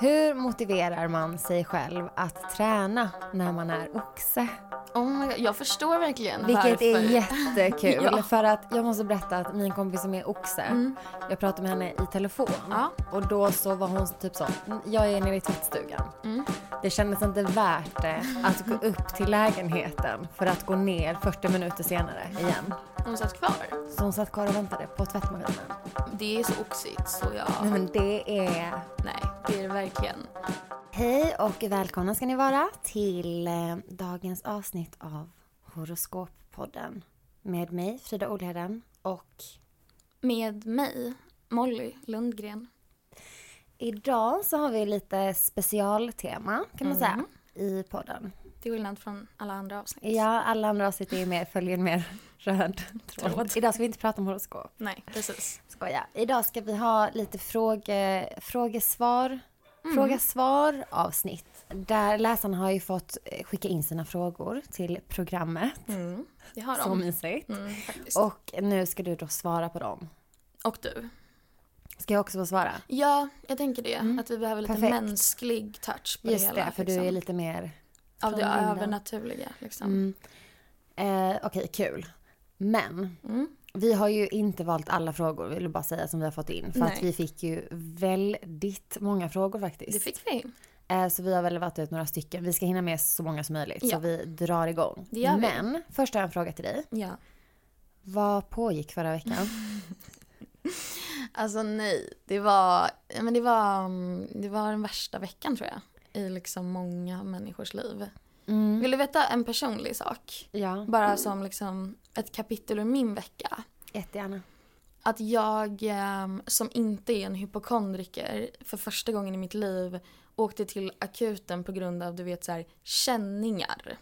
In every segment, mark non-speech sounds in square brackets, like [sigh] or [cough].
Hur motiverar man sig själv att träna när man är oxe? Oh my God, jag förstår verkligen Vilket varför. är [laughs] jättekul. Ja. För att jag måste berätta att min kompis som är oxe, Mm. jag pratade med henne i telefon. Ja. Och då så var hon typ så, jag är nere i tvättstugan. Mm. Det kändes inte värt det att gå upp till lägenheten för att gå ner 40 minuter senare igen. Hon satt kvar. Så hon satt kvar och väntade på tvättmaskinen. Det är så oxigt så jag... Nej men det är... Nej, det är det verkligen. Hej och välkomna ska ni vara till eh, dagens avsnitt av Horoskoppodden. Med mig, Frida Olheden och Med mig, Molly Lundgren. idag så har vi lite specialtema kan man säga Mm. i podden. Till skillnad från alla andra avsnitt. Ja, alla andra avsnitt är mer, följer mer röd. [laughs] Tråd. Idag ska vi inte prata om horoskop. Nej, precis. Skoja. Idag ska vi ha lite fråge, frågesvar, Mm. fråga-svar avsnitt. Där läsarna har ju fått eh, skicka in sina frågor till programmet. Mm. Det har Så de. mysigt. Mm. Och nu ska du då svara på dem. Och du. Ska jag också få svara? Ja, jag tänker det. Mm. Att vi behöver lite Perfekt. mänsklig touch på Just det hela. det, för du liksom. är lite mer... Av det övernaturliga liksom. Mm. Eh, Okej, kul. Men Mm. Vi har ju inte valt alla frågor, vill jag bara säga, som vi har fått in. För att Nej. vi fick ju väldigt många frågor faktiskt. Det fick vi. Eh, Så vi har väl valt ut några stycken. Vi ska hinna med så många som möjligt. Så Ja. vi drar igång. Det gör vi. Men först har jag en fråga till dig. Ja. Vad pågick förra veckan? [laughs] Alltså nej, det var, men det var, mm, det var den värsta veckan tror jag. I liksom många människors liv. Mm. Vill du veta en personlig sak? Ja, Bara som liksom ett kapitel ur min vecka. jättegärna. Att jag ehm, som inte är en hypokondriker för första gången i mitt liv åkte till akuten på grund av du vet så här känningar.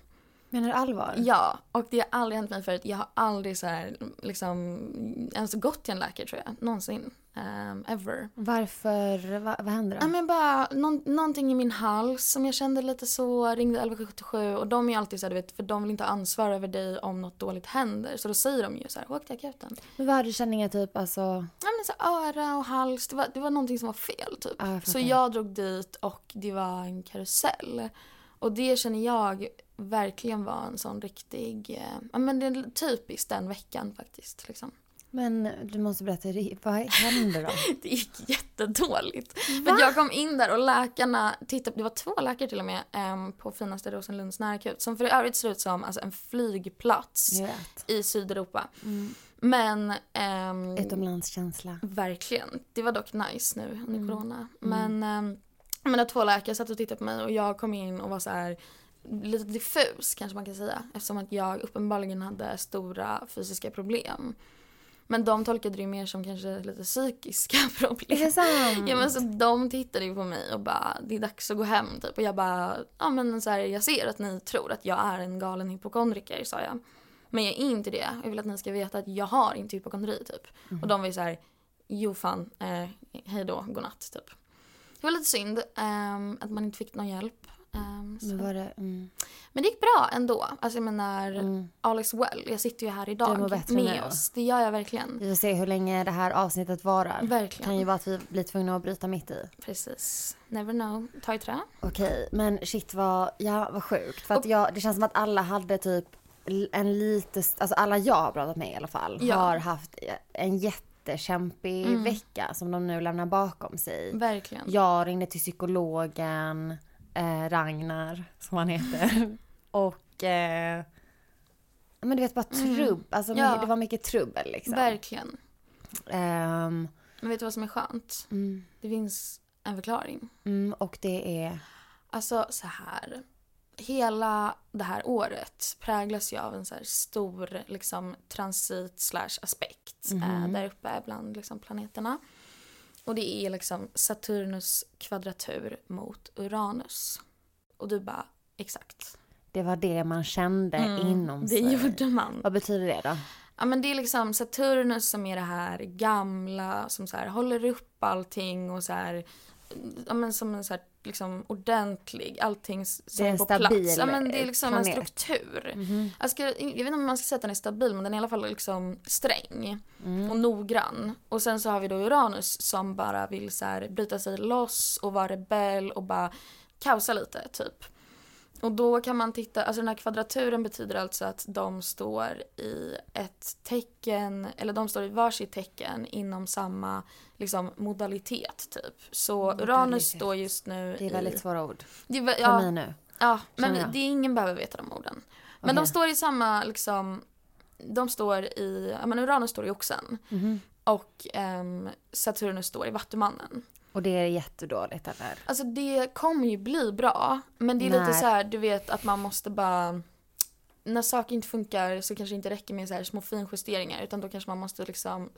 Menar du allvar? Ja, och det har aldrig hänt mig förut. Jag har aldrig så här liksom ens gått till en läkare tror jag. Någonsin. Ehm, ever. Varför? Va, vad hände Ja då? men bara någon, någonting i min hals som jag kände lite så, ringde 1177 och de är alltid så här, du vet, för de vill inte ha ansvar över dig om något dåligt händer. Så då säger de ju så här, åk till akuten. Men vad hade du känningar typ alltså? Ja men så öra och hals, det var, det var någonting som var fel typ. Ja, jag så jag drog dit och det var en karusell. Och det känner jag verkligen var en sån riktig, eh, ja men det är typiskt den veckan faktiskt liksom. Men du måste berätta, vad hände då? [laughs] Det gick jättedåligt. För att jag kom in där och läkarna tittade, det var två läkare till och med em, på finaste Rosenlunds närakut som för övrigt ser ut som alltså, en flygplats i Sydeuropa. Mm. Men ehm, Utomlandskänsla. verkligen, det var dock nice nu under Mm. corona. Men, um, men var två läkare satt och tittade på mig och jag kom in och var så här lite diffus kanske man kan säga eftersom att jag uppenbarligen hade stora fysiska problem. Men de tolkade det mer som kanske lite psykiska [laughs] problem. Är det sant? Ja men så de tittade ju på mig och bara det är dags att gå hem typ och jag bara ja men så här, jag ser att ni tror att jag är en galen hypokondriker sa jag. Men jag är inte det. Jag vill att ni ska veta att jag har inte hypokondri typ. Och de var ju så här jo fan eh, hej då godnatt typ. Det var lite synd ehm, att man inte fick någon hjälp. Så. Men var det... Mm. Men det gick bra ändå. Alltså jag menar Mm. is well. Jag sitter ju här idag med nu. oss. Det gör jag verkligen. Vi får se hur länge det här avsnittet varar. Det Verkligen. kan ju vara att vi blir tvungna att bryta mitt i. Precis. Never know. Ta i trä. Okej, men shit vad, ja, vad sjukt. För att jag, det känns som att alla hade typ en lite, alltså alla jag har pratat med i alla fall, Ja. har haft en jättekämpig Mm. vecka som de nu lämnar bakom sig. Verkligen. Jag ringde till psykologen, eh, Ragnar som han heter. [laughs] Och eh, men du vet bara trubb, alltså Mm. Ja. det var mycket trubbel liksom. Verkligen. Ehm, Men vet du vad som är skönt? mm, Det finns en förklaring. mm, och det är, Alltså så här. Hela det här året präglas ju av en så stor liksom, transit slash aspekt eh, där uppe bland liksom, planeterna. Och det är liksom Saturnus kvadratur mot Uranus. Och du bara, exakt. det var det man kände inom Mm, det sig. gjorde man. Vad betyder det då? Ja men det är liksom Saturnus som är det här gamla som så här håller upp allting och så här ja, men som en så här, liksom ordentlig, allting som är på plats. Ja men det är liksom planet. en struktur. Mhm. Jag, ska, jag vet inte om man ska säga att den är stabil men den är i alla fall liksom sträng Mm. och noggrann. Och sen så har vi då Uranus som bara vill så här bryta sig loss och vara rebell och bara kaosa lite typ. Och då kan man titta, alltså den här kvadraturen betyder alltså att de står i ett tecken, eller de står i varsitt tecken inom samma liksom modalitet typ. Så Modalitet. Uranus står just nu Det är väldigt i... svåra ord Det är, vä- för ja, mig nu. Ja, men jag. det är ingen behöver veta de orden. Men Okej. de står i samma, liksom, de står i, ja men Uranus står i oxen Mhm. och ehm, Saturnus står i Vattumannen. Och det är jättedåligt eller? Alltså det kommer ju bli bra, men det är lite När? så här, du vet att man måste bara när saker inte funkar så kanske det inte räcker med så här små finjusteringar utan då kanske man måste liksom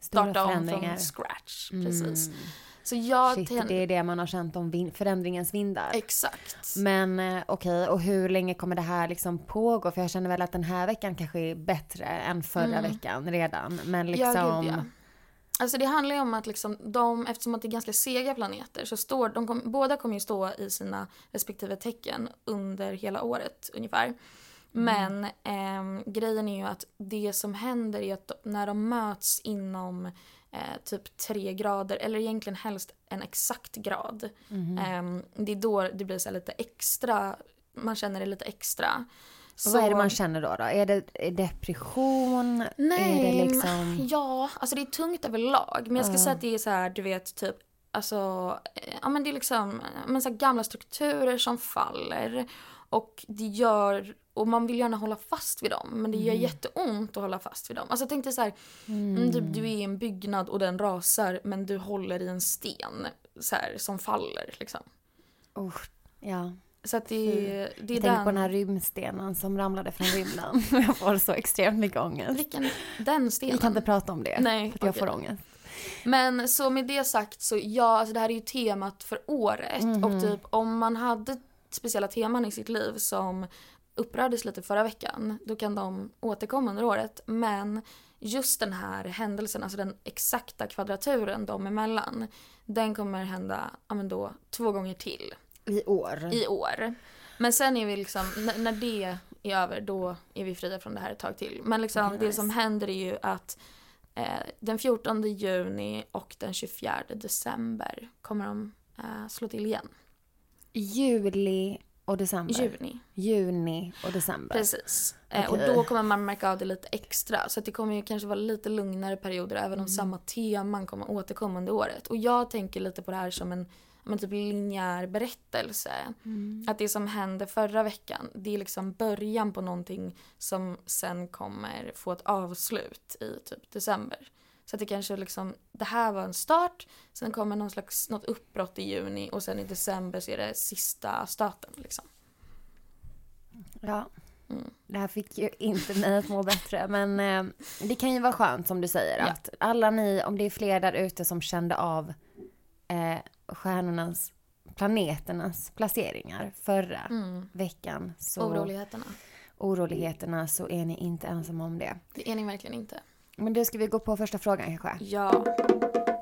starta om från scratch. Precis. Mm. Så jag Shit, det är det man har känt om vin- förändringens vindar. Exakt. Men eh, okej, och hur länge kommer det här liksom pågå? För jag känner väl att den här veckan kanske är bättre än förra Mm. veckan redan. Men Ja, liksom... gud, ja. Alltså det handlar ju om att liksom de, eftersom att det är ganska sega planeter så står de, kom, båda kommer ju stå i sina respektive tecken under hela året ungefär. Men ehm, grejen är ju att det som händer är att när de möts inom eh, typ tre grader, eller egentligen helst en exakt grad. Mhm. ehm, det är då det blir så lite extra, man känner det lite extra. Och vad är det man känner då? då? Är det är depression? Nej, är det liksom... ja, alltså det är tungt överlag. Men jag ska Ja. säga att det är så här, du vet, typ, alltså, eh, ja men det är liksom, men så här gamla strukturer som faller. Och det gör, och man vill gärna hålla fast vid dem, men det gör jätteont att hålla fast vid dem. Alltså tänk dig så här, mm. typ, du är i en byggnad och den rasar, men du håller i en sten så här, som faller liksom. Usch, ja. Så att det, det är Jag tänker på den. den här rymdstenen som ramlade från rymden. [laughs] jag får så extremt mycket ångest. Vilken, den stenen. Vi kan inte prata om det. Nej, för att jag okej. får ångest. Men så med det sagt så ja, alltså det här är ju temat för året Mhm. och typ om man hade speciella teman i sitt liv som upprördes lite förra veckan, då kan de återkomma under året. Men just den här händelsen, alltså den exakta kvadraturen dem emellan, den kommer hända, ja men då, två gånger till I år. i år. Men sen är vi liksom, när, det är över då är vi fria från det här ett tag till. Men liksom det nice. som händer är ju att eh, den 14 juni och den 24 december kommer de eh, slå till igen. Juli och december. Juni, Juni och december. precis. Eh, Okej. och då kommer man märka av det lite extra. Så det kommer ju kanske vara lite lugnare perioder även Mm. om samma teman kommer återkomma under året. Och jag tänker lite på det här som en men typ linjär berättelse. Mm. Att det som hände förra veckan, det är liksom början på någonting som sen kommer få ett avslut i typ december. Så att det kanske liksom, det här var en start, sen kommer någon slags, något uppbrott i juni och sen i december så är det sista starten liksom. Ja. Mm. Det här fick ju inte mig att må bättre. Men eh, det kan ju vara skönt som du säger. Ja. Att alla ni, om det är fler där ute som kände av eh, stjärnornas, planeternas placeringar förra Mm. veckan. Så Oroligheterna. oroligheterna så är ni inte ensamma om det. Det är ni verkligen inte. Men då ska vi gå på första frågan kanske. Ja.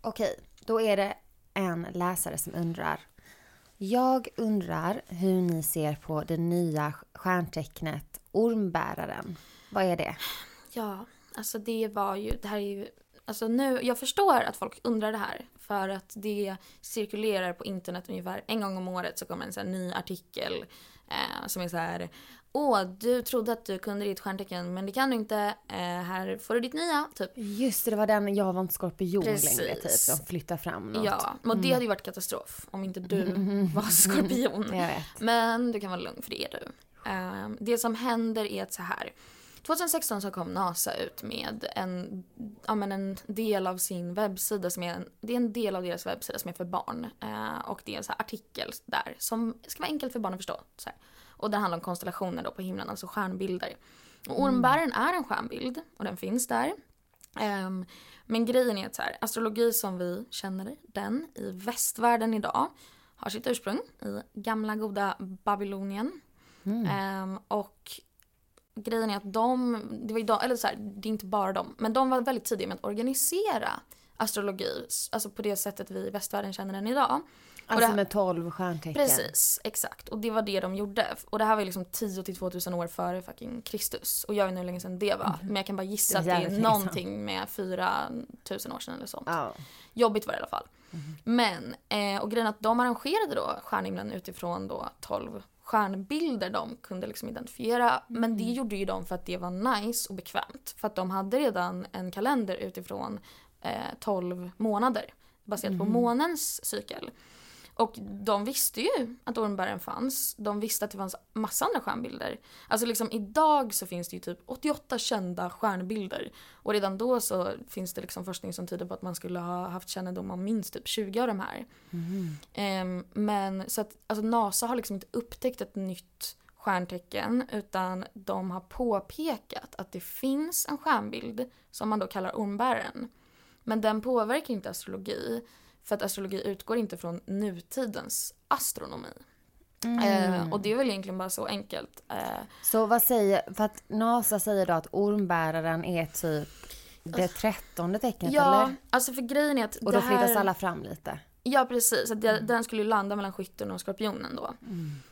Okej, då är det en läsare som undrar. Jag undrar hur ni ser på det nya stjärntecknet Ormbäraren. Vad är det? Ja, alltså det var ju, det här är ju, alltså nu, jag förstår att folk undrar det här för att det cirkulerar på internet ungefär en gång om året så kommer en sån här ny artikel eh, som är så här Åh, du trodde att du kunde ditt stjärntecken men det kan du inte. Eh, här får du ditt nya, typ. Just det, det var den jag var inte skorpion Precis. längre typ. De flyttar fram något. Ja, och det hade ju varit katastrof om inte du var skorpion. Jag vet. Men du kan vara lugn för det är du. Ehm, det som händer är att så här. 2016 så kom NASA ut med en, ja, men en del av sin webbsida som är en, det är en del av deras webbsida som är för barn. Eh, och det är en så artikel där som ska vara enkelt för barn att förstå. Så här. Och den handlar om konstellationer då på himlen, alltså stjärnbilder. Och ormbäraren är en stjärnbild och den finns där. Ehm, men grejen är att så här, astrologi som vi känner den i västvärlden idag har sitt ursprung i gamla goda Babylonien. Ehm, och grejen är att de, det var ju de, eller så här, det är inte bara de, men de var väldigt tidiga med att organisera astrologi, alltså på det sättet vi i västvärlden känner den idag. Alltså det- med 12 stjärntecken. Precis, exakt. Och det var det de gjorde. Och det här var ju liksom 10 till 2000 år före fucking Kristus. Och jag vet inte hur länge sedan det var. Men jag kan bara gissa Mhm. Det att det är någonting med 4000 år sedan eller sånt. Ja. Jobbigt var det i alla fall. Mhm. Men, eh, och grejen att de arrangerade då stjärnhimlen utifrån då 12 stjärnbilder de kunde liksom identifiera. Men Mm. det gjorde ju de för att det var nice och bekvämt. För att de hade redan en kalender utifrån eh, 12 månader. Baserat på Mhm. månens cykel. Och de visste ju att ormbären fanns. De visste att det fanns massa andra stjärnbilder. Alltså liksom idag så finns det ju typ 88 kända stjärnbilder. Och redan då så finns det liksom forskning som tyder på att man skulle ha haft kännedom om minst typ 20 av de här. Ehm, men så att alltså NASA har liksom inte upptäckt ett nytt stjärntecken utan de har påpekat att det finns en stjärnbild som man då kallar ormbären. Men den påverkar inte astrologi för att astrologi utgår inte från nutidens astronomi. Eh, och det är väl egentligen bara så enkelt. Eh, Så vad säger, för att NASA säger då att ormbäraren är typ det trettonde tecknet ja, eller? alltså för grejen är att Och då flyttas här... alla fram lite. Ja precis, att det, den skulle ju landa mellan skytten och skorpionen då.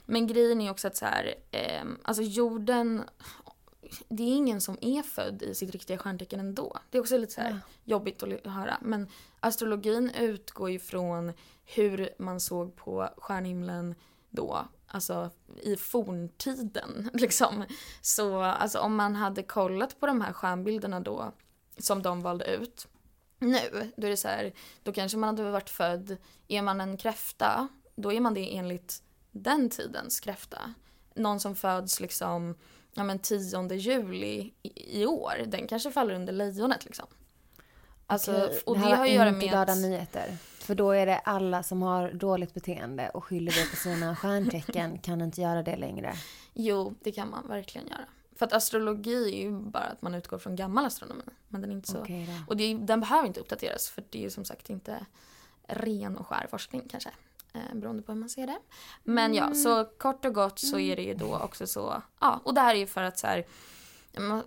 Men grejen är också att så här, ehm, alltså jorden, det är ingen som är född i sitt riktiga stjärntecken ändå. Det är också lite så Ja. jobbigt att höra. Men astrologin utgår ju från hur man såg på stjärnhimlen då, alltså i forntiden [laughs] liksom. Så alltså om man hade kollat på de här stjärnbilderna då som de valde ut nu, då är det så här, då kanske man hade varit född, är man en kräfta, då är man det enligt den tidens kräfta. Någon som föds liksom, ja men 10 juli i, i år, den kanske faller under lejonet liksom. Alltså, Okej, och det, här har att göra inte med glada att, nyheter. För då är det alla som har dåligt beteende och skyller det på sina [laughs] stjärntecken kan inte göra det längre. Jo, det kan man verkligen göra. För att astrologi är ju bara att man utgår från gammal astronomi. Men den är inte så... Okej. Och det den behöver inte uppdateras för det är ju som sagt inte ren och skär forskning kanske. Eh, beroende på hur man ser det. Men ja, så kort och gott så är det ju då också så. Ja, och det här är ju för att så här.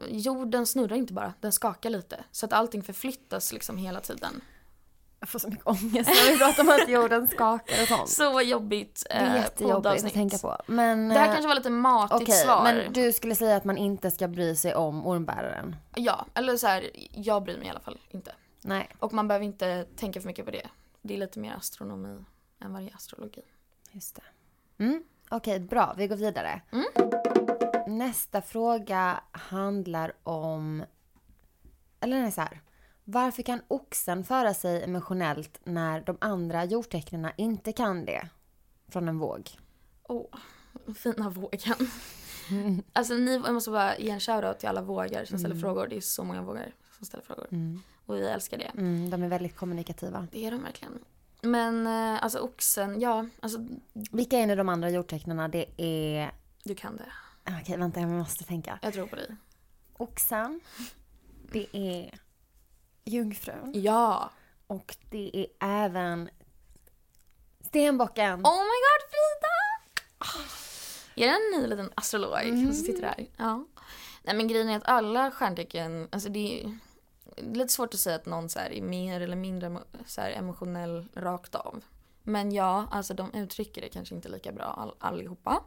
Jorden snurrar inte bara, den skakar lite. Så att allting förflyttas liksom hela tiden. Jag får så mycket ångest när vi pratar om att jorden skakar och sånt. [laughs] Så jobbigt Det är eh, jättejobbigt att tänka på. Men, Det här eh, kanske var lite matigt Okej, svar. men du skulle säga att man inte ska bry sig om ormbäraren? Ja, eller så här, jag bryr mig i alla fall inte. Nej. Och man behöver inte tänka för mycket på det. Det är lite mer astronomi än vad det är astrologi. Just det. Mm. Okej, bra. Vi går vidare. Mm. Nästa fråga handlar om... Eller är så här. Varför kan oxen föra sig emotionellt när de andra jordtecknen inte kan det? Från en våg. Åh, fina vågen. [laughs] Alltså ni, jag måste bara ge en shoutout till alla vågar som ställer frågor. Det är så många vågar som ställer frågor. Och vi älskar det. Mm, de är väldigt kommunikativa. Det är de verkligen. Men eh, alltså oxen, ja, alltså Vilka är nu de andra jordtecknen? Det är... du kan det. Okej, vänta, jag måste tänka. Jag tror på dig. Oxen. Det är jungfrun. Ja! Och det är även stenbocken. Oh my god Frida! Är det en ny liten astrolog som sitter här? Ja. Nej men grejen är att alla stjärntecken, alltså det är, det är lite svårt att säga att någon så här är mer eller mindre så här emotionell rakt av. Men ja, alltså de uttrycker det kanske inte lika bra all, allihopa.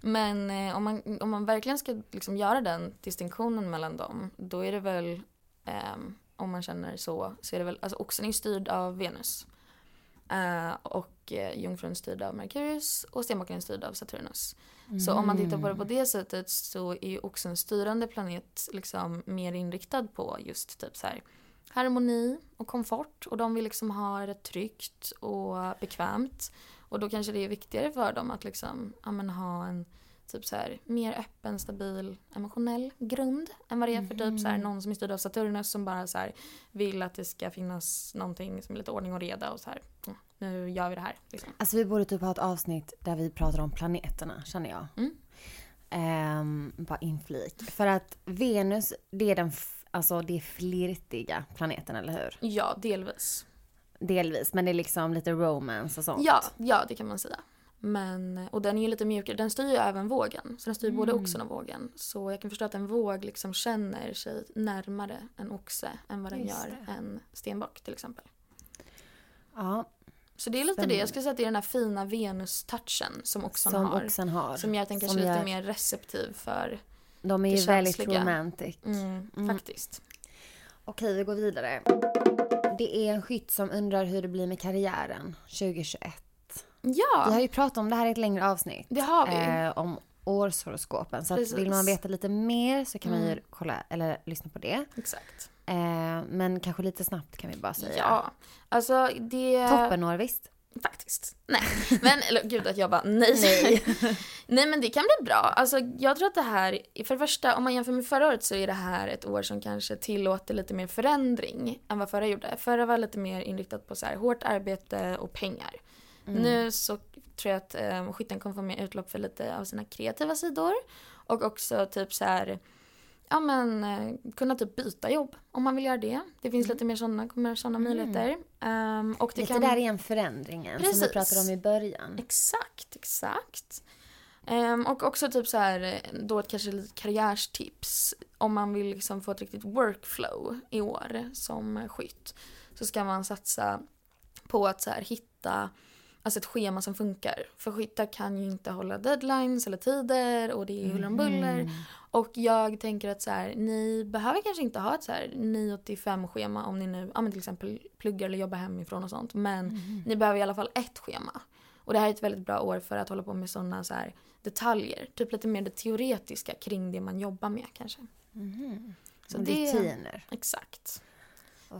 Men eh, om, man, om man verkligen ska liksom göra den distinktionen mellan dem, då är det väl, eh, om man känner så, så är det väl, alltså oxen är ju styrd av Venus. Eh, och eh, jungfrun styrd av Merkurius och stenbocken styrd av Saturnus. Så om man tittar på det på det sättet så är ju också en styrande planet liksom mer inriktad på just typ så här harmoni och komfort och de vill liksom ha det tryggt och bekvämt. Och då kanske det är viktigare för dem att liksom, ja, ha en typ så här, mer öppen, stabil, emotionell grund än vad det är för typ så här, någon som är styrd av Saturnus som bara så här, vill att det ska finnas någonting som är lite ordning och reda och så här, "Mm, nu gör vi det här. Liksom. Alltså vi borde typ ha ett avsnitt där vi pratar om planeterna, känner jag. Mm. Ehm, bara inflik. För att Venus, det är den, f- alltså det är flirtiga planeten, eller hur? Ja, delvis. Delvis, men det är liksom lite romance och sånt. Ja, ja, det kan man säga. Men, och den är ju lite mjukare. Den styr ju även vågen. Så den styr både oxen och vågen. Så jag kan förstå att en våg liksom känner sig närmare en oxe än vad den Just gör en stenbock till exempel. Ja. Så det är lite det, jag skulle säga att det är den här fina Venus-touchen som oxen Som har. oxen har. Som gör att den kanske är lite mer receptiv för, De är ju det väldigt känsliga. romantic. mm, faktiskt. Okej, vi går vidare. Det är en skytt som undrar hur det blir med karriären 2021. Ja, Vi har ju pratat om det här i ett längre avsnitt. det har vi. Eh, om årshoroskopen. Så vill man veta lite mer så kan man ju Mm. kolla eller lyssna på det. Exakt. Eh, men kanske lite snabbt kan vi bara säga. Ja, alltså det... Toppenår visst? Faktiskt. Nej. Men eller, gud att jag bara nej. Nej. [laughs] nej men det kan bli bra. Alltså jag tror att det här, för det första om man jämför med förra året så är det här ett år som kanske tillåter lite mer förändring än vad förra gjorde. Förra var lite mer inriktat på så här hårt arbete och pengar. Nu så tror jag att eh, skytten kommer få mer utlopp för lite av sina kreativa sidor. Och också typ så här, ja men eh, kunna typ byta jobb om man vill göra det. Det finns lite mer sådana, kommer sådana möjligheter. Ehm, och det Lite kan... där igen förändringen som vi Precis. pratade om i början. Exakt, exakt. Ehm, och också typ så här, då ett kanske lite karriärstips. Om man vill liksom få ett riktigt workflow i år som skytt. Så ska man satsa på att så här hitta alltså ett schema som funkar. För skyttar kan ju inte hålla deadlines eller tider och det är huller om buller. Och jag tänker att så här, ni behöver kanske inte ha ett så här 9 till 5 schema om ni nu ja, men till exempel pluggar eller jobbar hemifrån och sånt. Men ni behöver i alla fall ett schema. Och det här är ett väldigt bra år för att hålla på med sådana så här detaljer. Typ lite mer det teoretiska kring det man jobbar med kanske. Så Och det- Rutiner. Exakt.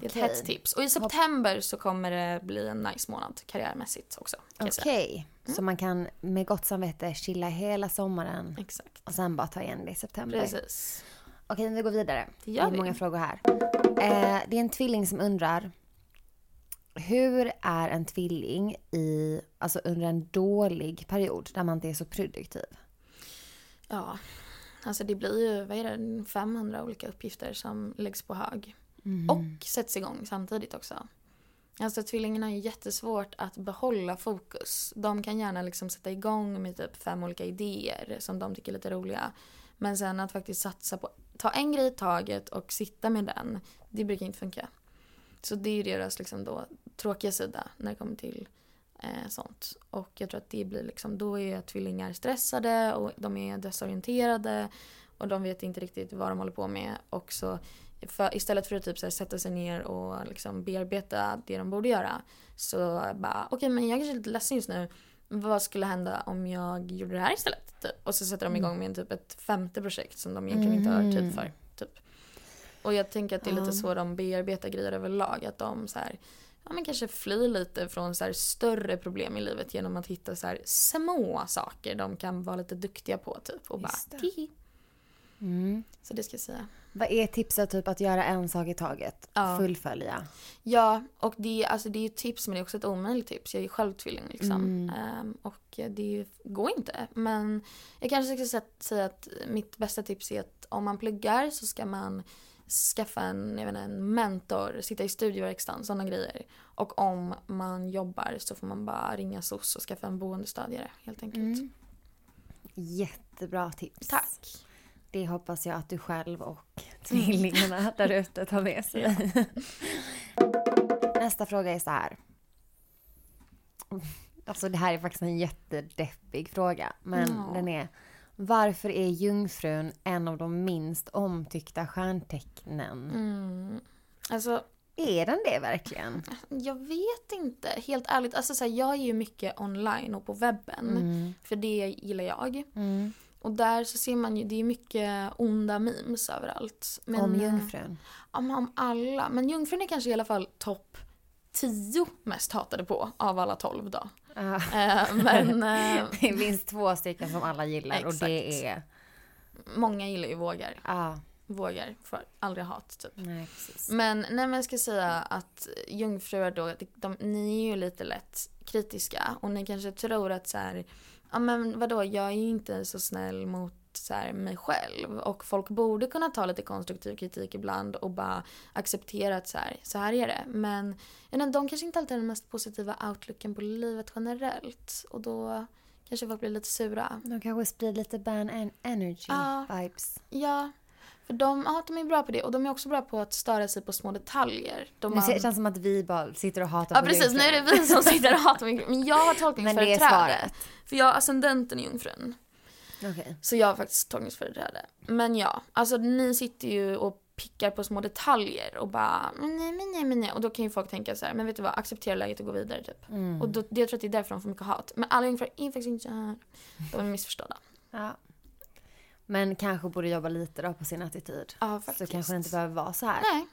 Det är Okej. ett hett tips. Och i september så kommer det bli en nice månad karriärmässigt också. Kan jag säga. Okej, så man kan med gott samvete chilla hela sommaren Exakt. och sen bara ta igen det i september. Precis. Okej, vi går vidare. Det gör är vi. många frågor här. Eh, det är en tvilling som undrar. Hur är en tvilling i, alltså under en dålig period där man inte är så produktiv? Ja, alltså det blir ju, vad är det, 500 olika uppgifter som läggs på hög. Mm. Och sätts igång samtidigt också. Alltså tvillingarna har ju jättesvårt att behålla fokus. De kan gärna liksom sätta igång med typ fem olika idéer som de tycker är lite roliga. Men sen att faktiskt satsa på, ta en grej i taget och sitta med den, det brukar inte funka. Så det är ju deras liksom då tråkiga sida när det kommer till eh, sånt. Och jag tror att det blir liksom, då är tvillingar stressade och de är desorienterade och de vet inte riktigt vad de håller på med. Och så för, istället för att typ så här, sätta sig ner och liksom bearbeta det de borde göra så bara okej men jag kanske är lite ledsen just nu. Vad skulle hända om jag gjorde det här istället? Typ. Och så sätter de igång med en, typ ett femte projekt som de egentligen inte har tid för. Typ. Och jag tänker att det är lite så de bearbetar grejer överlag. Att de så här, ja, men kanske flyr lite från så större problem i livet genom att hitta så små saker de kan vara lite duktiga på. Typ, och bara, Just det. "Tihi." Mm. Så det ska jag säga. Vad är tipset typ att göra en sak i taget? Ja. Fullfölja. Ja, och det, alltså, det är ju tips men det är också ett omöjligt tips. Jag är ju själv tvilling liksom. Mm. Ehm, och det går inte. Men jag kanske ska sä- säga att mitt bästa tips är att om man pluggar så ska man skaffa en, jag vet inte, en mentor, sitta i studieverkstan, sådana grejer. Och om man jobbar så får man bara ringa SOS och skaffa en boendestödjare helt enkelt. Mm. Jättebra tips. Tack. Det hoppas jag att du själv och tvillingarna [laughs] där ute tar med sig. Nästa fråga är så här. Alltså det här är faktiskt en jättedeppig fråga. Men Ja. den är. Varför är jungfrun en av de minst omtyckta stjärntecknen? Mm. Alltså, Är den det verkligen? jag vet inte. Helt ärligt, alltså, så här, jag är ju mycket online och på webben. Mm. För det gillar jag. Mm. Och där så ser man ju, det är mycket onda memes överallt. Men, Om eh, jungfrun? Ja, men om alla. Men jungfrun är kanske i alla fall topp 10 mest hatade på av alla 12 då. Ja. Eh, men [laughs] eh, Det finns två stycken som alla gillar och det Exakt. är... många gillar ju vågar. Ja, Vågar, för aldrig hat typ. nej precis. Men nej men jag ska säga att jungfrur då, de, de, ni är ju lite lätt kritiska och ni kanske tror att så här, ja men vadå, jag är ju inte så snäll mot så här, mig själv och folk borde kunna ta lite konstruktiv kritik ibland och bara acceptera att så här, så här är det. Men menar, de kanske inte alltid har den mest positiva outlooken på livet generellt och då kanske folk blir lite sura. De kanske sprider lite ban en- energy Ja. vibes. Ja, För de, ja, de är bra på det och de är också bra på att störa sig på små detaljer. De Det har- känns som att vi bara sitter och hatar Ja på precis, nu är det vi som sitter och hatar min Men jag har Men det är tolkningsföreträde. För jag har ascendenten i jungfrun. Okej. Så jag har faktiskt tolkningsföreträde. Men ja, alltså ni sitter ju och pickar på små detaljer och bara "Men nej men nej men nej. Och då kan ju folk tänka så här, men vet du vad, acceptera läget och gå vidare typ. Mm. Och då, det, jag tror att det är därför de får mycket hat. Men alla jungfrur är faktiskt inte så här. De är missförstådda. Ja. Men kanske borde jobba lite då på sin attityd. Ja Så faktiskt. kanske det inte behöver vara så här. Nej,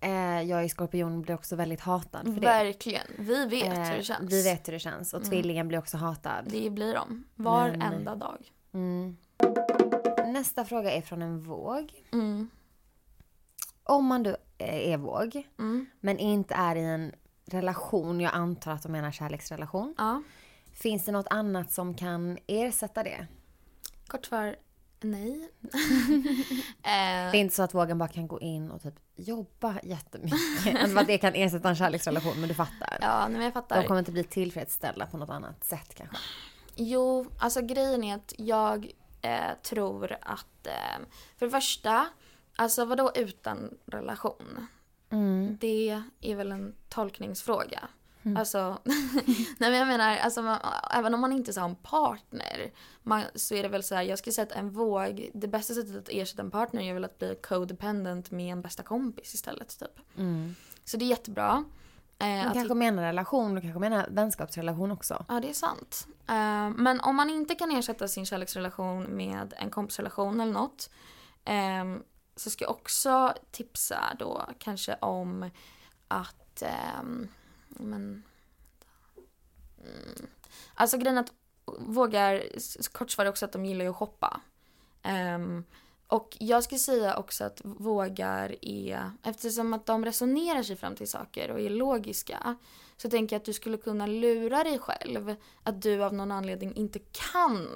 Eh, jag i skorpion blir också väldigt hatad för det. verkligen. Vi vet hur Eh, det känns. Vi vet hur det känns. Och Mm. tvillingen blir också hatad. Det blir de. Varenda Men- dag. Mm. Nästa fråga är från en våg. Mm. Om man då eh, är våg, Mm. men inte är i en relation, jag antar att de menar kärleksrelation. Ja. Finns det något annat som kan ersätta det? Kort svar, nej. [laughs] Det är eh, inte så att vågen bara kan gå in och typ jobba jättemycket. Alltså [laughs] att det kan ersätta en kärleksrelation, men du fattar. ja, nej, men jag fattar. De kommer inte bli tillfredsställda på något annat sätt kanske. Jo, alltså grejen är att jag eh, tror att eh, för det första, alltså vadå utan relation? Mm. Det är väl en tolkningsfråga. Alltså, [laughs] nej men jag menar, alltså, man, även om man inte har en partner man, så är det väl så här, jag skulle säga att en våg, det bästa sättet att ersätta en partner är väl att bli codependent med en bästa kompis istället typ. Mm. Så det är jättebra. Eh, Du kanske menar relation, du kanske menar vänskapsrelation också. Ja, det är sant. Eh, men om man inte kan ersätta sin kärleksrelation med en kompisrelation eller något ehm, så ska jag också tipsa då kanske om att ehm, men, mm, Alltså grejen att vågar, kort svar också att de gillar ju att shoppa. Ehm, och jag skulle säga också att vågar är, eftersom att de resonerar sig fram till saker och är logiska, så tänker jag att du skulle kunna lura dig själv att du av någon anledning inte kan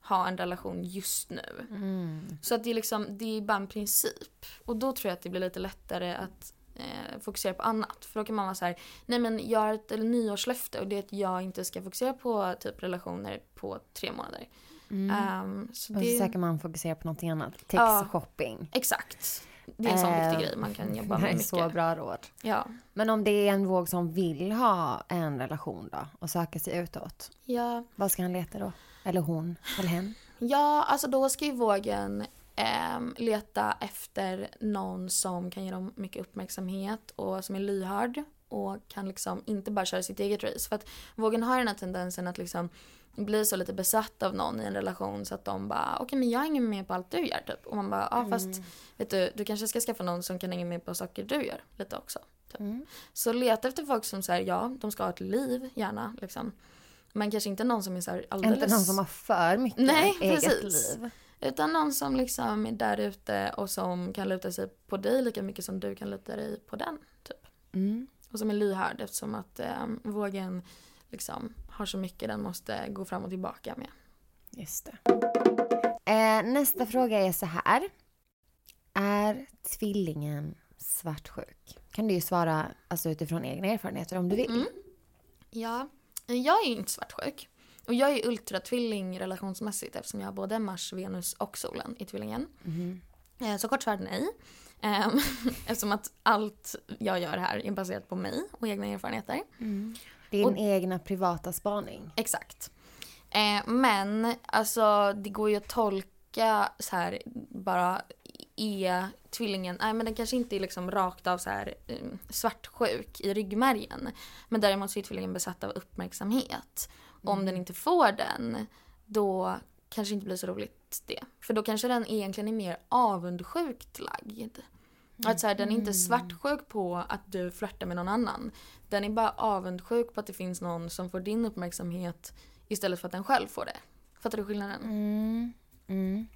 ha en relation just nu. Mm. Så att det är liksom, det är bara en princip. Och då tror jag att det blir lite lättare att eh, fokusera på annat. För då kan man vara så här, nej men jag har ett eller nyårslöfte och det är att jag inte ska fokusera på typ relationer på tre månader. Ehm, så Och så det, man fokusera på någonting annat. Tips Ja. shopping. exakt. Det är en sån Eh, viktig grej man kan jobba Det med är mycket. så bra råd. Ja. Men om det är en våg som vill ha en relation då och söka sig utåt. Ja, Vad ska han leta då? Eller hon? Eller hen? Ja, alltså då ska ju vågen ehm, leta efter någon som kan ge dem mycket uppmärksamhet och som är lyhörd och kan liksom inte bara köra sitt eget race. För att vågen har den här tendensen att liksom bli så lite besatt av någon i en relation så att de bara okej men jag hänger med på allt du gör typ. Och man bara ja fast vet du du kanske ska skaffa någon som kan hänga med på saker du gör lite också. Typ. Mm. Så leta efter folk som säger ja de ska ha ett liv gärna liksom. Men kanske inte någon som är så alldeles... Inte någon som har för mycket Nej, eget precis. liv. Utan någon som liksom är där ute och som kan luta sig på dig lika mycket som du kan luta dig på den. Typ. Mm. Och som är lyhörd eftersom att eh, vågen liksom har så mycket den måste gå fram och tillbaka med. Just det. Eh, nästa fråga är så här. Är tvillingen svartsjuk? Kan du ju svara alltså, utifrån egna erfarenheter om du vill. Mm. Ja, jag är ju inte svartsjuk. Och jag är ultratvilling relationsmässigt eftersom jag har både Mars, Venus och solen i tvillingen. Eh, Så kort svar nej. Ehm, [laughs] Eftersom att allt jag gör här är baserat på mig och egna erfarenheter. Din Och- egna privata spaning. Exakt. Eh, men alltså det går ju att tolka så här bara är tvillingen, nej men den kanske inte är liksom rakt av så här eh, svartsjuk i ryggmärgen. Men däremot så är tvillingen besatt av uppmärksamhet. Om den inte får den, då kanske inte blir så roligt det. För då kanske den egentligen är mer avundsjukt lagd. Att så här, den är inte svartsjuk på att du flörtar med någon annan. Den är bara avundsjuk på att det finns någon som får din uppmärksamhet istället för att den själv får det. Fattar du skillnaden? Mm. Mm.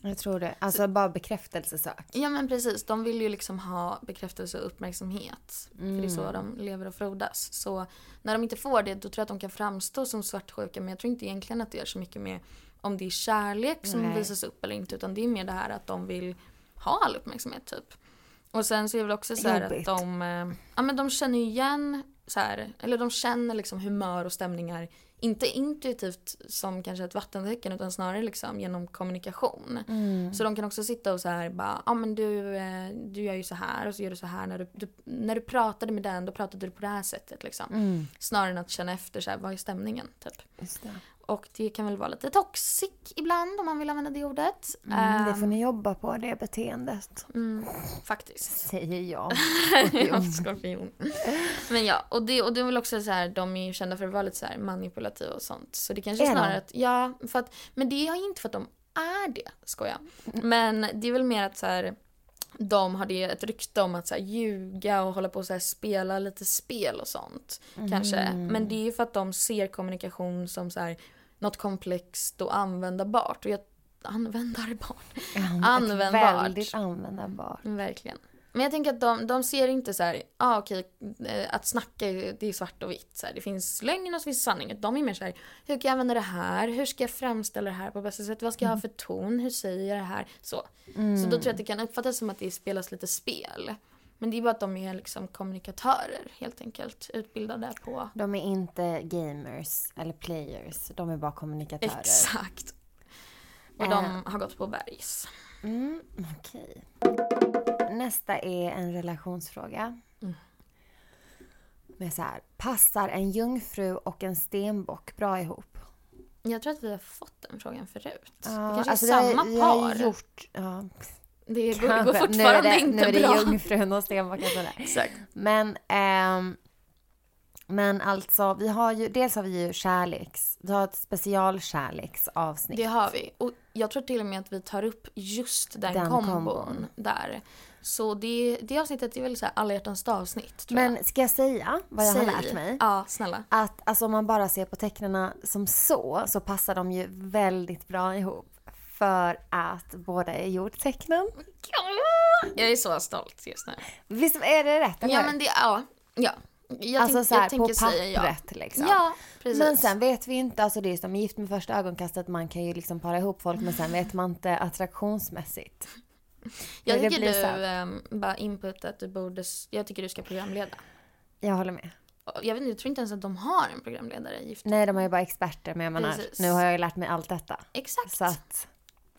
Jag tror det. Alltså bara bekräftelsesök. Ja men precis, de vill ju liksom ha bekräftelse och uppmärksamhet. För det är så de lever och frodas. Så när de inte får det då tror jag att de kan framstå som svartsjuka men jag tror inte egentligen att det är så mycket med om det är kärlek som Nej. visas upp eller inte utan det är mer det här att de vill ha all uppmärksamhet typ. Och sen så är det väl också så att de, eh, ja men de känner igen så här, eller de känner liksom humör och stämningar inte intuitivt som kanske ett vattentecken utan snarare liksom genom kommunikation. Mm. Så de kan också sitta och så här bara, ja ah, men du, eh, du gör ju så här och så gör du så här när du, du, när du pratade med den då pratade du på det här sättet liksom. Mm. Snarare än att känna efter så här, vad är stämningen typ. Och det kan väl vara lite toxic ibland om man vill använda det ordet. Mm, det får Ehm, ni jobba på, det beteendet. mm, faktiskt. Säger jag. [laughs] Ja, skorpion. Men ja, och det, och det är väl också så här, de är ju kända för att vara lite så här manipulativa och sånt. Så det kanske är snarare att, ja, för att, men det är inte för att de är det, skojar. Men det är väl mer att så här, de har det ett rykte om att så här, ljuga och hålla på och så här, spela lite spel och sånt. Kanske. Mm. Men det är ju för att de ser kommunikation som så här, något komplext och användbart. Och jag, användarbart. Användbart. Väldigt användbart. Verkligen. Men jag tänker att de, de ser inte så här, ah, okej, eh, att snacka det är svart och vitt. Så här, det finns lögn och så finns sanning. De är mer så här, hur kan jag använda det här? Hur ska jag framställa det här på bästa sätt? Vad ska jag ha för ton? Hur säger jag det här? Så. Så då tror jag att det kan uppfattas som att det spelas lite spel. Men det är bara att de är liksom kommunikatörer helt enkelt. Utbildade på... De är inte gamers eller players, de är bara kommunikatörer. Exakt. Och Eh. de har gått på bergs. Mm, okej. Nästa är en relationsfråga. Mm. Med så här, passar en jungfru och en stenbock bra ihop? Jag tror att vi har fått den frågan förut. Ja, det kanske alltså är samma har, par. Gjort, ja, Det går, går fortfarande nu är det, inte nu är det bra. jungfrun och stenbocken sådär. Exakt. Men, ehm, men alltså, vi har ju, dels har vi ju kärleks, vi har ett specialkärleksavsnitt. Det har vi. Och jag tror till och med att vi tar upp just den, Den kombon, kombon. där. Så det, det avsnittet är väl så här alla hjärtans avsnitt Men ska jag säga vad jag jag. har lärt mig? Ja, snälla. Att alltså, om man bara ser på tecknarna som så, så passar de ju väldigt bra ihop. För att båda är jordtecknen. Jag är så stolt just nu. Visst är det rätt? eller? Ja, men det, ja. ja. Jag, alltså tänk, så här, jag tänker på säga ja. pappret liksom. Ja, precis. Men sen vet vi inte, alltså det är som gift med första ögonkastet, man kan ju liksom para ihop folk men sen vet man inte attraktionsmässigt. jag tycker du, här. ehm, bara input att du borde, jag tycker du ska programleda. Jag håller med. Jag vet inte, jag tror inte ens att de har en programledare gift. Nej, de är ju bara experter men jag menar, Precis. nu har jag ju lärt mig allt detta. Exakt. Så att,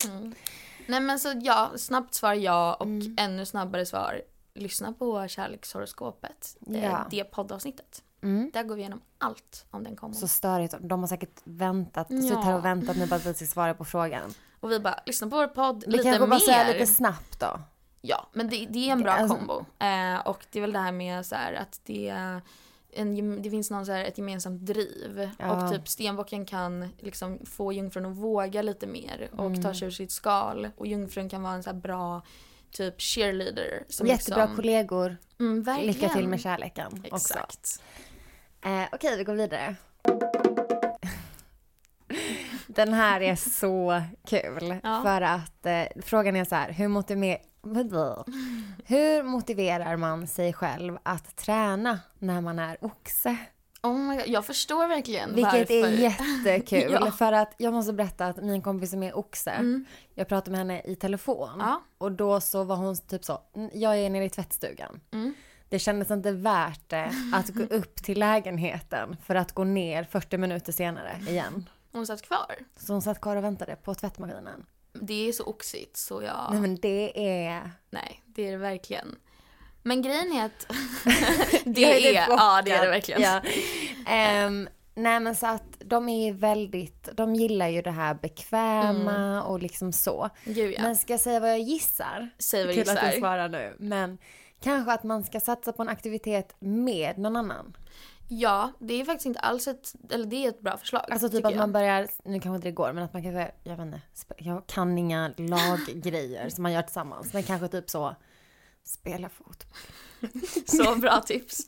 Mm. Nej men så ja, snabbt svar ja och Mm. ännu snabbare svar lyssna på kärlekshoroskopet. Ja. Det poddavsnittet. mm. Där går vi igenom allt om den kombon. Så störigt. De har säkert väntat, Ja. suttit här och väntat nu på att vi ska svara på frågan. Och vi bara, lyssna på vår podd Vi lite kanske mer. bara säga lite snabbt då. Ja, men det, det är en bra Alltså- kombo. Eh, och det är väl det här med så här att det, en, det finns någon så här, ett gemensamt driv. Ja. Och typ stenbocken kan liksom få jungfrun att våga lite mer och Mm. ta sig ur sitt skal. Och jungfrun kan vara en så bra typ cheerleader. Som Jättebra liksom, kollegor. Mm, verkligen. Lycka till med kärleken också. Exakt. Eh, Okej, vi går vidare. Den här är så kul. Ja. För att eh, frågan är så här, hur, motiver- hur motiverar man sig själv att träna när man är oxe? Oh my God, jag förstår verkligen Vilket varför. är jättekul. [laughs] Ja. För att jag måste berätta att min kompis som är oxe, Mm. jag pratade med henne i telefon. Ja. Och då så var hon typ så, "Mm, jag är nere i tvättstugan. Mm. Det kändes inte värt det att gå [laughs] upp till lägenheten för att gå ner 40 minuter senare igen. Hon satt kvar. Så hon satt kvar och väntade på tvättmaskinen. Det är så oxigt så jag... Nej men det är... Nej, det är det verkligen. Men grejen är att [laughs] det Jag är, lite ja det är det verkligen. Ja. Ehm, nej men så att de är väldigt, de gillar ju det här bekväma och liksom så. Gud Mm. ja. Men ska jag säga vad jag gissar? Säg vad Kul att du gissar. svarar nu. Men kanske att man ska satsa på en aktivitet med någon annan. Ja, det är faktiskt inte alls ett, eller det är ett bra förslag. Alltså typ att jag. man börjar, nu kanske inte det går, men att man kanske, jag vet inte, jag kan inga laggrejer som man gör tillsammans. Men kanske typ så, spela fotboll. [laughs] Så bra tips.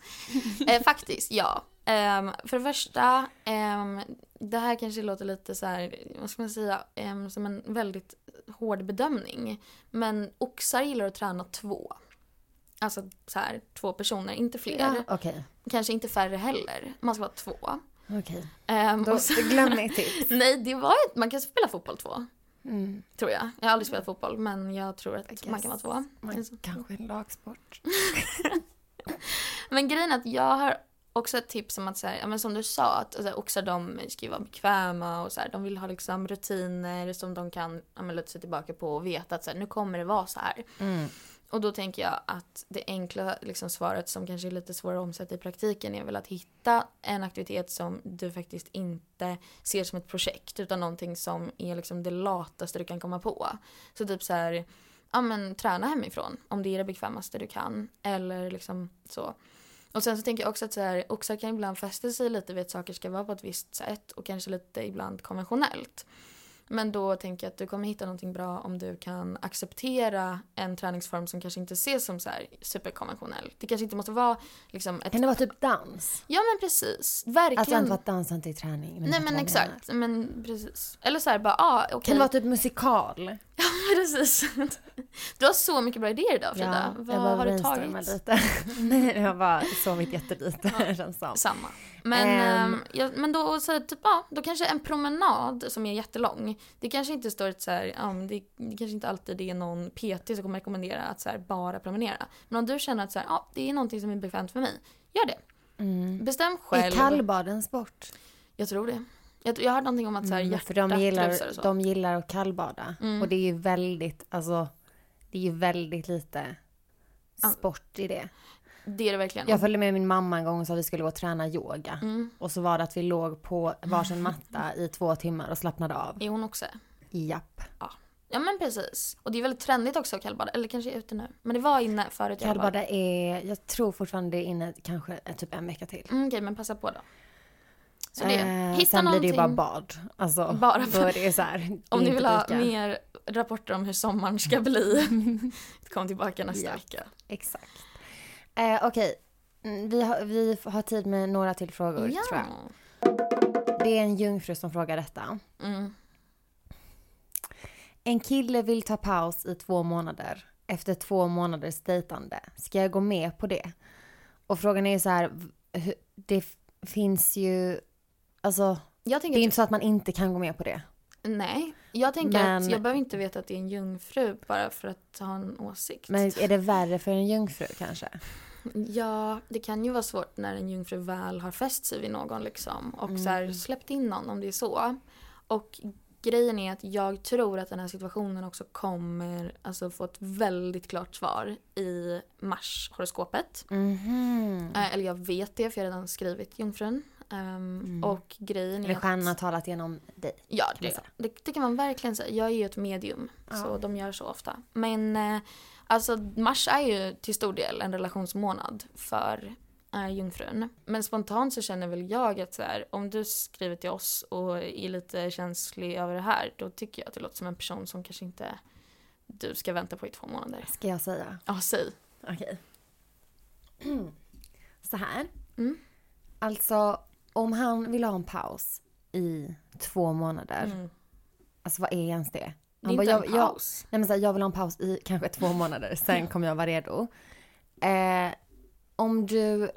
Eh, faktiskt, ja. Ehm, för det första, ehm, det här kanske låter lite så här, vad ska man säga, ehm, som en väldigt hård bedömning. Men oxar gillar att träna två. Alltså så här, två personer, inte fler. Ja, okej. Kanske inte färre heller. Man ska vara två. Okej. Ehm, Då och så- glöm mitt [laughs] tips. Nej, det var ett, man kan spela fotboll två. Mm. Tror jag. Jag har aldrig spelat fotboll men jag tror att man kan vara två. Man, kanske en lagsport. [laughs] Men grejen är att jag har också ett tips om att så här, ja, men som du sa, att alltså, oxar de ska ju vara bekväma och så här, de vill ha liksom rutiner som de kan ja, luta sig tillbaka på och veta att så här, nu kommer det vara så här. Mm. Och då tänker jag att det enkla liksom, svaret som kanske är lite svårare att omsätta i praktiken är väl att hitta en aktivitet som du faktiskt inte ser som ett projekt utan någonting som är liksom det lataste du kan komma på. Så typ så här, ja men träna hemifrån om det är det bekvämaste du kan eller liksom så. Och sen så tänker jag också att så här, oxar kan ibland fästa sig lite vid att saker ska vara på ett visst sätt och kanske lite ibland konventionellt. Men då tänker jag att du kommer hitta någonting bra om du kan acceptera en träningsform som kanske inte ses som så superkonventionell. Det kanske inte måste vara liksom ett... Kan det vara typ dans? Ja men precis, verkligen. Alltså inte att dansa inte är träning. Nej men vad jag exakt, men precis. Eller så här bara, ah, okej. Kan det vara typ musikal? [laughs] Ja precis. Du har så mycket bra idéer idag Frida. Vad jag bara har du tagit? lite. [laughs] Nej, jag har bara sovit jättelite [laughs] känns som. Samma. Men, ehm, ja, men då, så här, typ, ja, då kanske en promenad som är jättelång. Det kanske inte står ett så här, ja, det, det kanske inte alltid är någon PT som kommer rekommendera att så här, bara promenera. Men om du känner att så här, ja, det är någonting som är bekvämt för mig, gör det. Mm. Bestäm Är själv. kallbad en sport? Jag tror det. Jag, jag har hört någonting om att så här, Mm, för de gillar, och så. de gillar att kallbada. Mm. Och det är ju väldigt, alltså, det är ju väldigt lite sport i det. Det är det verkligen. Jag följde med min mamma en gång och sa att vi skulle gå och träna yoga. Mm. Och så var det att vi låg på varsin matta i två timmar och slappnade av. Är hon också? Japp. Ja men precis. Och det är väldigt trendigt också att kallbada. Eller kanske är ute nu. Men det var inne förut. Kallbada är, jag tror fortfarande det är inne kanske typ en vecka till. Mm, Okej men passa på då. Så det. Eh, Hitta sen blir det ju bara bad. Alltså, Bara för- är det så här, är [laughs] Om ni vill ha lika. mer rapporter om hur sommaren ska bli. [laughs] Kom tillbaka nästa Ja. vecka. Exakt. Eh, Okej, Mm, vi, har, vi har tid med några till frågor tror jag. Det är en jungfru som frågar detta. Mm. En kille vill ta paus i två månader efter två månaders dejtande. Ska jag gå med på det? Och frågan är ju så här, det finns ju, alltså det är inte så att man inte kan gå med på det. Nej, jag tänker att Men- jag behöver inte veta att det är en jungfru bara för att ha en åsikt. Men är det värre för en jungfru kanske? Ja, det kan ju vara svårt när en jungfru väl har fäst sig vid någon liksom och så Mm. här, släppt in någon om det är så. Och grejen är att jag tror att den här situationen också kommer alltså, få ett väldigt klart svar i mars-horoskopet. Mhm. Eh, Eller jag vet det för jag har redan skrivit jungfrun. Ehm, Och grejen är Eller stjärnan har att... talat genom dig. Ja, det, säga. det, det kan man verkligen säga. Jag är ju ett medium, Ja. så de gör så ofta. Men eh, alltså mars är ju till stor del en relationsmånad för eh, jungfrun. Men spontant så känner väl jag att så här, om du skriver till oss och är lite känslig över det här, då tycker jag att det låter som en person som kanske inte du ska vänta på i två månader. Ska jag säga? Ja, säg. Okej. [clears throat] Så här. Mm. Alltså, om han vill ha en paus i två månader. Mm. Alltså vad är ens det? Det är Han inte bara, en jag, jag, paus. nej men så här, jag vill ha en paus i kanske två månader, [laughs] sen kommer jag vara redo. Eh, om du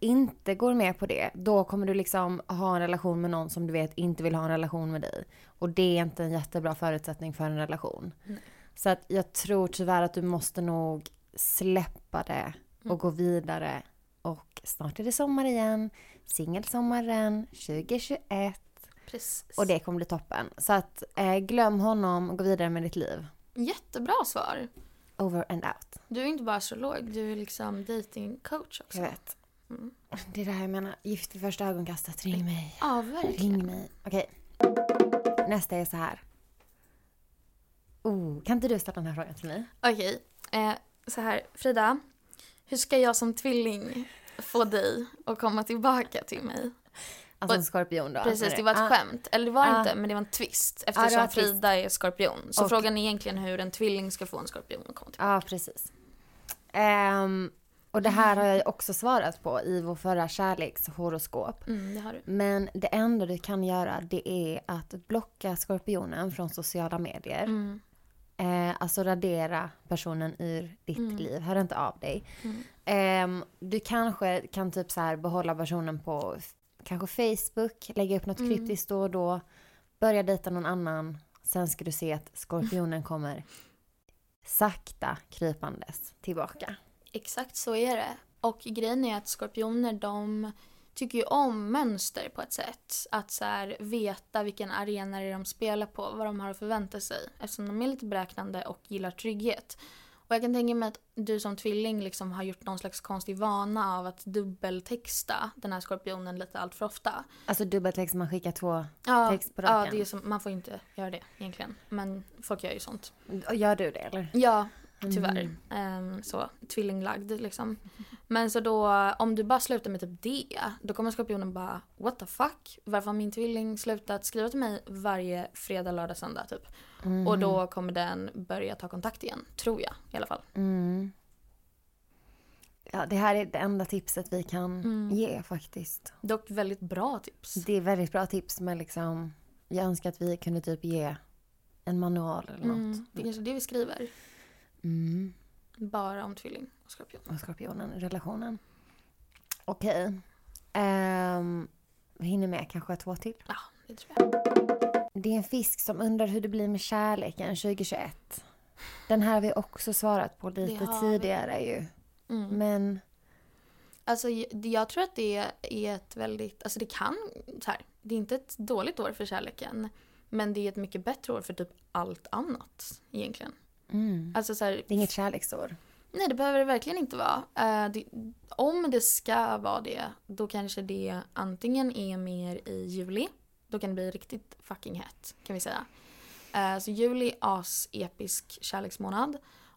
inte går med på det, då kommer du liksom ha en relation med någon som du vet inte vill ha en relation med dig. Och det är inte en jättebra förutsättning för en relation. Nej. Så att jag tror tyvärr att du måste nog släppa det och Mm. gå vidare. Och snart är det sommar igen. Singelsommaren 2021. Precis. Och det kommer bli toppen. Så att eh, glöm honom och gå vidare med ditt liv. Jättebra svar. Over and out. Du är inte bara astrolog, du är liksom datingcoach också. Jag vet. Mm. Det är det här jag menar. Gift vid första ögonkastet. Ring mig. Ja, verkligen. Ring mig. Okej. Nästa är så här. Oh, kan inte du ställa den här frågan till mig? Okej, eh, så här. Frida, hur ska jag som tvilling få dig att komma tillbaka till mig? Alltså en skorpion då? Precis, det var ett Ah, skämt. Eller det var Ah. inte, men det var en twist. Eftersom twist. Frida är skorpion. Så Och- frågan är egentligen hur en tvilling ska få en skorpion att komma tillbaka. Ja, precis. Ehm, och det här har jag ju också svarat på i vår förra kärlekshoroskop. Mm, det har du. Men det enda du kan göra det är att blocka skorpionen från sociala medier. Mm. Eh, alltså radera personen ur ditt Mm. liv, hör inte av dig. Mm. Ehm, du kanske kan typ så här behålla personen på kanske Facebook, lägga upp något Mm. kryptiskt då och då, börja dejta någon annan. Sen ska du se att skorpionen kommer sakta krypandes tillbaka. Exakt så är det. Och grejen är att skorpioner de tycker ju om mönster på ett sätt. Att så här, veta vilken arena det är de spelar på, vad de har att förvänta sig. Eftersom de är lite beräknande och gillar trygghet. Och jag kan tänka mig att du som tvilling liksom har gjort någon slags konstig vana av att dubbeltexta den här skorpionen lite allt för ofta. Alltså dubbeltext, man skickar två Ja, text på ja raken. det är som, man får inte göra det egentligen. Men folk gör ju sånt. Gör du det eller? Ja, tyvärr. Mm. Ehm, så, tvillinglagd liksom. [laughs] Men så då, om du bara slutar med typ det, då kommer skorpionen bara what the fuck? Varför har min tvilling slutat skriva till mig varje fredag, lördag, söndag typ? Mm. Och då kommer den börja ta kontakt igen, tror jag i alla fall. Mm. Ja, det här är det enda tipset vi kan Mm. ge faktiskt. Dock väldigt bra tips. Det är väldigt bra tips men liksom jag önskar att vi kunde typ ge en manual eller något. Mm, det är kanske det vi skriver. Mm. Bara om tvilling och skorpion. Och skorpionen, relationen. Okej. Ehm, vi hinner med kanske två till. Ja, det tror jag. Det är en fisk som undrar hur det blir med kärleken 2021. Den här har vi också svarat på lite har vi. tidigare ju. Mm. Men Alltså jag, jag tror att det är ett väldigt, alltså det kan, så här, det är inte ett dåligt år för kärleken. Men det är ett mycket bättre år för typ allt annat egentligen. Mm, Alltså så här, det är inget kärleksår. nej det behöver det verkligen inte vara. Eh, det, om det ska vara det, då kanske det antingen är mer i juli. Då kan det bli riktigt fucking hett kan vi säga. Eh, så juli, as-episk kärleksmånad.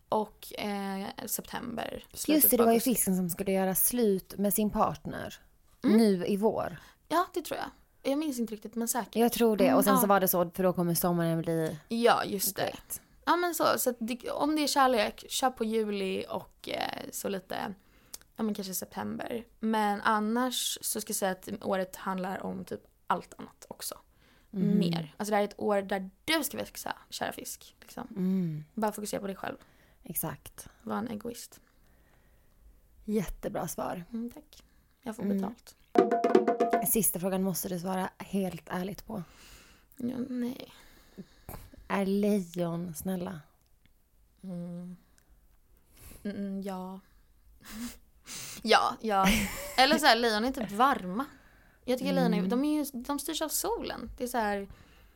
Och eh, september, Just det, det var ju fisken som skulle göra slut med sin partner. Mm. Nu i vår. Ja, det tror jag. Jag minns inte riktigt men säkert. Jag tror det. Och sen Mm, så var det så, för då kommer sommaren bli Ja, just det. great. Ja men så, så det, om det är kärlek, kör på juli och eh, så lite, ja men kanske september. Men annars så ska jag säga att året handlar om typ allt annat också. Mm. Mer. Alltså det här är ett år där du ska växa, kära fisk. Liksom. Mm, Bara fokusera på dig själv. exakt. Var en egoist. Jättebra svar. Mm, tack. Jag får Mm. betalt. Sista frågan måste du svara helt ärligt på. Ja, nej. Är lejon snälla? Mm. Mm, ja. [laughs] ja, ja. Eller så här, lejon är typ varma. Jag tycker lejon är, de, är ju, de styrs av solen. Det är så här,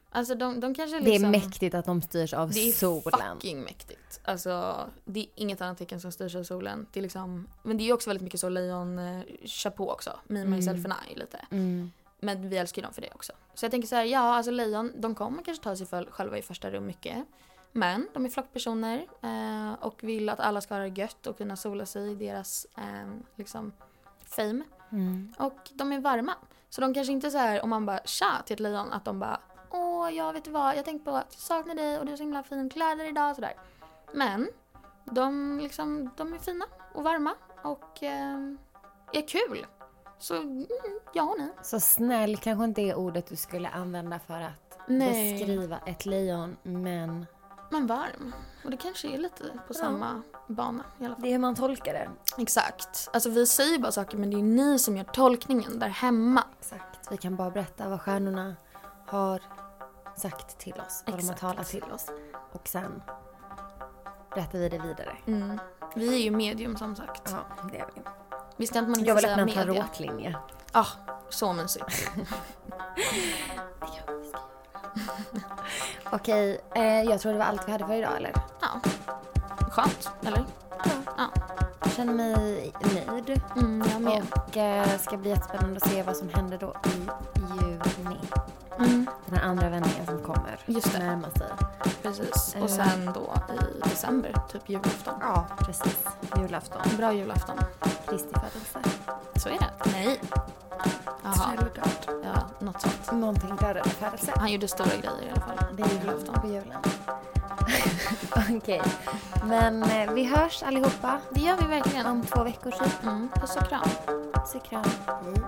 alltså de, de kanske Det är liksom... mäktigt att de styrs av Det är solen. fucking mäktigt. Alltså, det är inget annat tecken som styrs av solen. Det är liksom, men det är också väldigt mycket så lejon eh, kör på också. Me, myself and I lite. Mm. Men vi älskar ju dem för det också. Så jag tänker så här, ja alltså lejon, de kommer kanske ta sig för, själva i första rum mycket. Men de är flockpersoner eh, och vill att alla ska ha det gött och kunna sola sig i deras eh, liksom fame. Mm. Och de är varma. Så de kanske inte så här om man bara tja till ett lejon att de bara åh jag vet vad jag tänkte på att jag saknar dig och du har så himla fin kläder idag sådär. Men de liksom, de är fina och varma och eh, är kul. Så mm, ja nej. Så snäll kanske inte är ordet du skulle använda för att Nej. beskriva ett lejon, men Men varm. Och det kanske är lite på samma bana i alla fall. det är hur man tolkar det. Exakt. Alltså vi säger bara saker men det är ni som gör tolkningen där hemma. Exakt. Vi kan bara berätta vad stjärnorna har sagt till oss, vad de har Exakt. talat till oss. Och sen berättar vi det vidare. Mm. Vi är ju medium som sagt. Ja, det är vi. Visste inte man inte Jag vill öppna en tarotlinje. Ah, så mysigt. [laughs] Okej, eh, jag tror det var allt vi hade för idag eller? Ja. Skönt, eller? Ja. Jag känner mig nöjd. Mm, jag med. Och eh, ska bli jättespännande att se vad som händer då i juni. Mm, Den här andra vändningen som kommer. Just det. Närmar sig. precis. Eh. Och sen då i december, typ julafton. Ja, precis. Julafton. Bra julafton. Kristi födelse. Så är det. Nej. Jaha. Självklart. Ja, något sånt. Någonting födelse. Han gjorde stora grejer i alla fall. Det är julafton på julen. [laughs] Okej. Men eh, vi hörs allihopa Det gör vi verkligen. om två veckor typ. Mm, puss och kram. Så kram. Hej.